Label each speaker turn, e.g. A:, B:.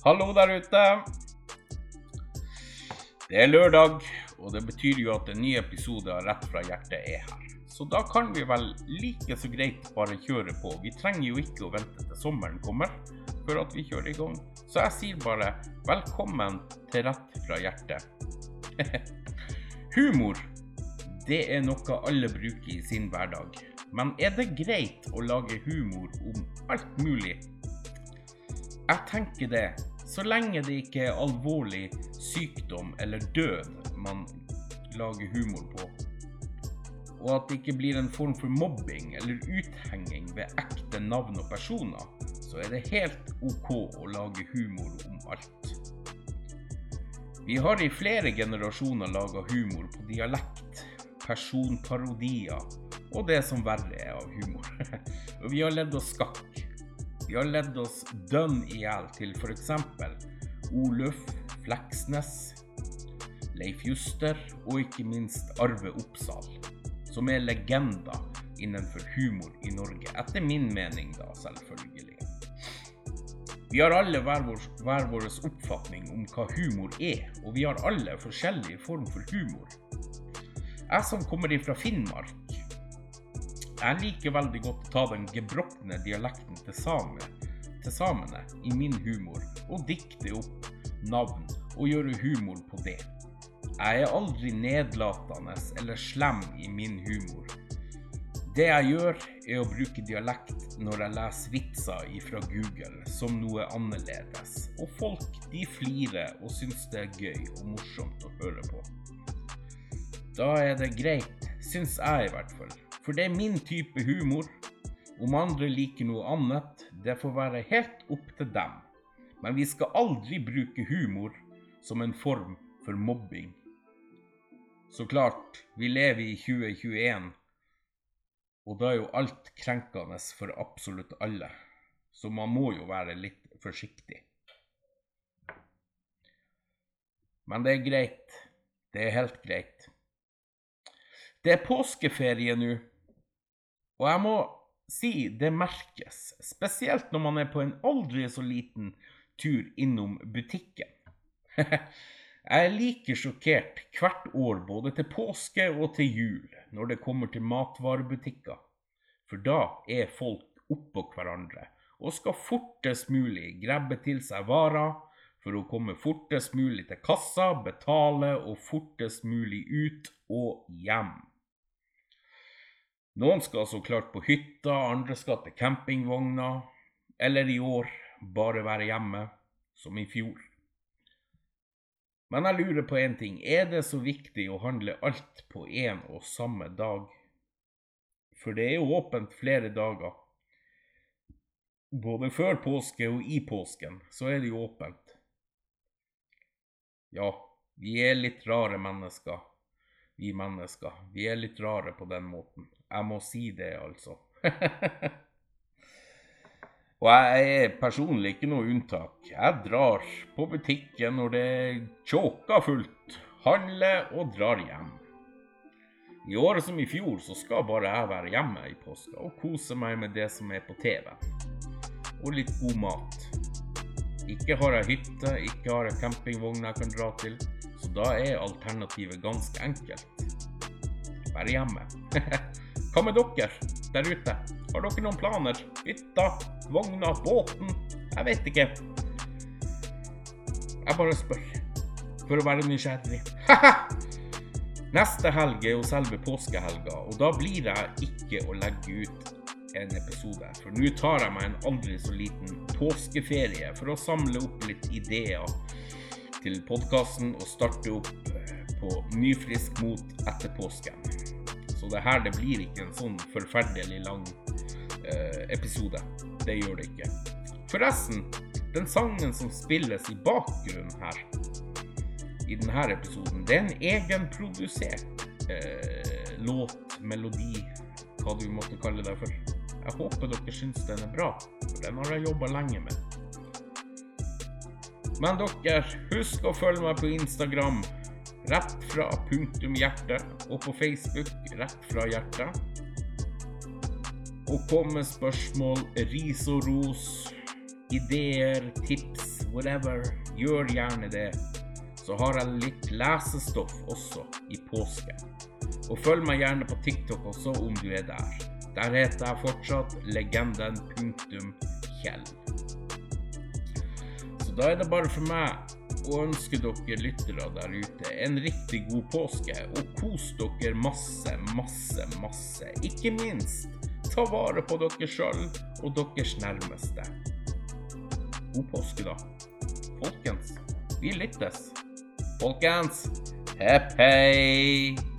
A: Hallo der ute. Det er lørdag, og det betyr jo at en ny episode av Rett fra hjertet er her. Så da kan vi vel like så greit bare kjøre på. Vi trenger jo ikke å vente til sommeren kommer før at vi kjører i gang. Så jeg sier bare velkommen til Rett fra hjertet. Humor, det er noe alle bruker i sin hverdag. Men er det greit å lage humor om alt mulig? Jeg tenker det. Så lenge det ikke er alvorlig sykdom eller død man lager humor på, og at det ikke blir en form for mobbing eller uthenging ved ekte navn og personer, så er det helt OK å lage humor om alt. Vi har i flere generasjoner laga humor på dialekt, personparodier og det som verre er av humor. Og vi har levd oss skakk. Vi har ledd oss dønn i hjel til f.eks. Oluf Fleksnes, Leif Juster og ikke minst Arve Oppsal, som er legender innenfor humor i Norge. Etter min mening, da, selvfølgelig. Vi har alle hver vår, oppfatning om hva humor er, og vi har alle forskjellig form for humor. Jeg som kommer ifra Finnmark, jeg liker veldig godt å ta den gebrokne dialekten til, samer, til samene i min humor, og dikte opp navn og gjøre humor på det. Jeg er aldri nedlatende eller slem i min humor. Det jeg gjør, er å bruke dialekt når jeg leser vitser fra Google som noe annerledes, og folk de flirer og syns det er gøy og morsomt å høre på. Da er det greit, syns jeg i hvert fall. For det er min type humor. Om andre liker noe annet, det får være helt opp til dem. Men vi skal aldri bruke humor som en form for mobbing. Så klart, vi lever i 2021, og da er jo alt krenkende for absolutt alle. Så man må jo være litt forsiktig. Men det er greit. Det er helt greit. Det er påskeferie nå. Og jeg må si det merkes, spesielt når man er på en aldri så liten tur innom butikken. jeg er like sjokkert hvert år både til påske og til jul når det kommer til matvarebutikker, for da er folk oppå hverandre og skal fortest mulig grabbe til seg varer for å komme fortest mulig til kassa, betale og fortest mulig ut og hjem. Noen skal så klart på hytta, andre skal til campingvogna, eller i år bare være hjemme, som i fjor. Men jeg lurer på én ting, er det så viktig å handle alt på én og samme dag? For det er jo åpent flere dager. Både før påske og i påsken, så er det jo åpent. Ja, vi er litt rare mennesker, vi mennesker. Vi er litt rare på den måten. Jeg må si det, altså. og jeg er personlig ikke noe unntak. Jeg drar på butikken når det er tjåka fullt, handler og drar hjem. I året som i fjor så skal bare jeg være hjemme i påska og kose meg med det som er på TV. Og litt god mat. Ikke har jeg hytte, ikke har jeg campingvogn jeg kan dra til, så da er alternativet ganske enkelt. Være hjemme. Hva med dere der ute? Har dere noen planer? Hytta? Vogna? Båten? Jeg vet ikke. Jeg bare spør. For å være nysgjerrig. Neste helg er jo selve påskehelga, og da blir jeg ikke å legge ut en episode. For nå tar jeg meg en aldri så liten påskeferie for å samle opp litt ideer til podkasten og starte opp på nyfrisk mot etter påsken. Så det her det blir ikke en sånn forferdelig lang eh, episode. Det gjør det ikke. Forresten, den sangen som spilles i bakgrunnen her, i denne episoden, det er en egenprodusert eh, låt, melodi, hva du måtte kalle det for. Jeg håper dere syns den er bra, for den har jeg jobba lenge med. Men dere, husk å følge meg på Instagram Rett fra punktum hjerte, og på Facebook Rett fra hjertet. Og kom med spørsmål, ris og ros, ideer, tips, whatever. Gjør gjerne det. Så har jeg litt lesestoff også i påske. Og følg meg gjerne på TikTok også om du er der. Der heter jeg fortsatt legenden punktum Kjell. Så da er det bare for meg å ønske dere lyttere der ute en riktig god påske. Og kos dere masse, masse, masse. Ikke minst ta vare på dere sjøl og deres nærmeste. God påske, da. Folkens, vi lyttes. Folkens, hepp hei!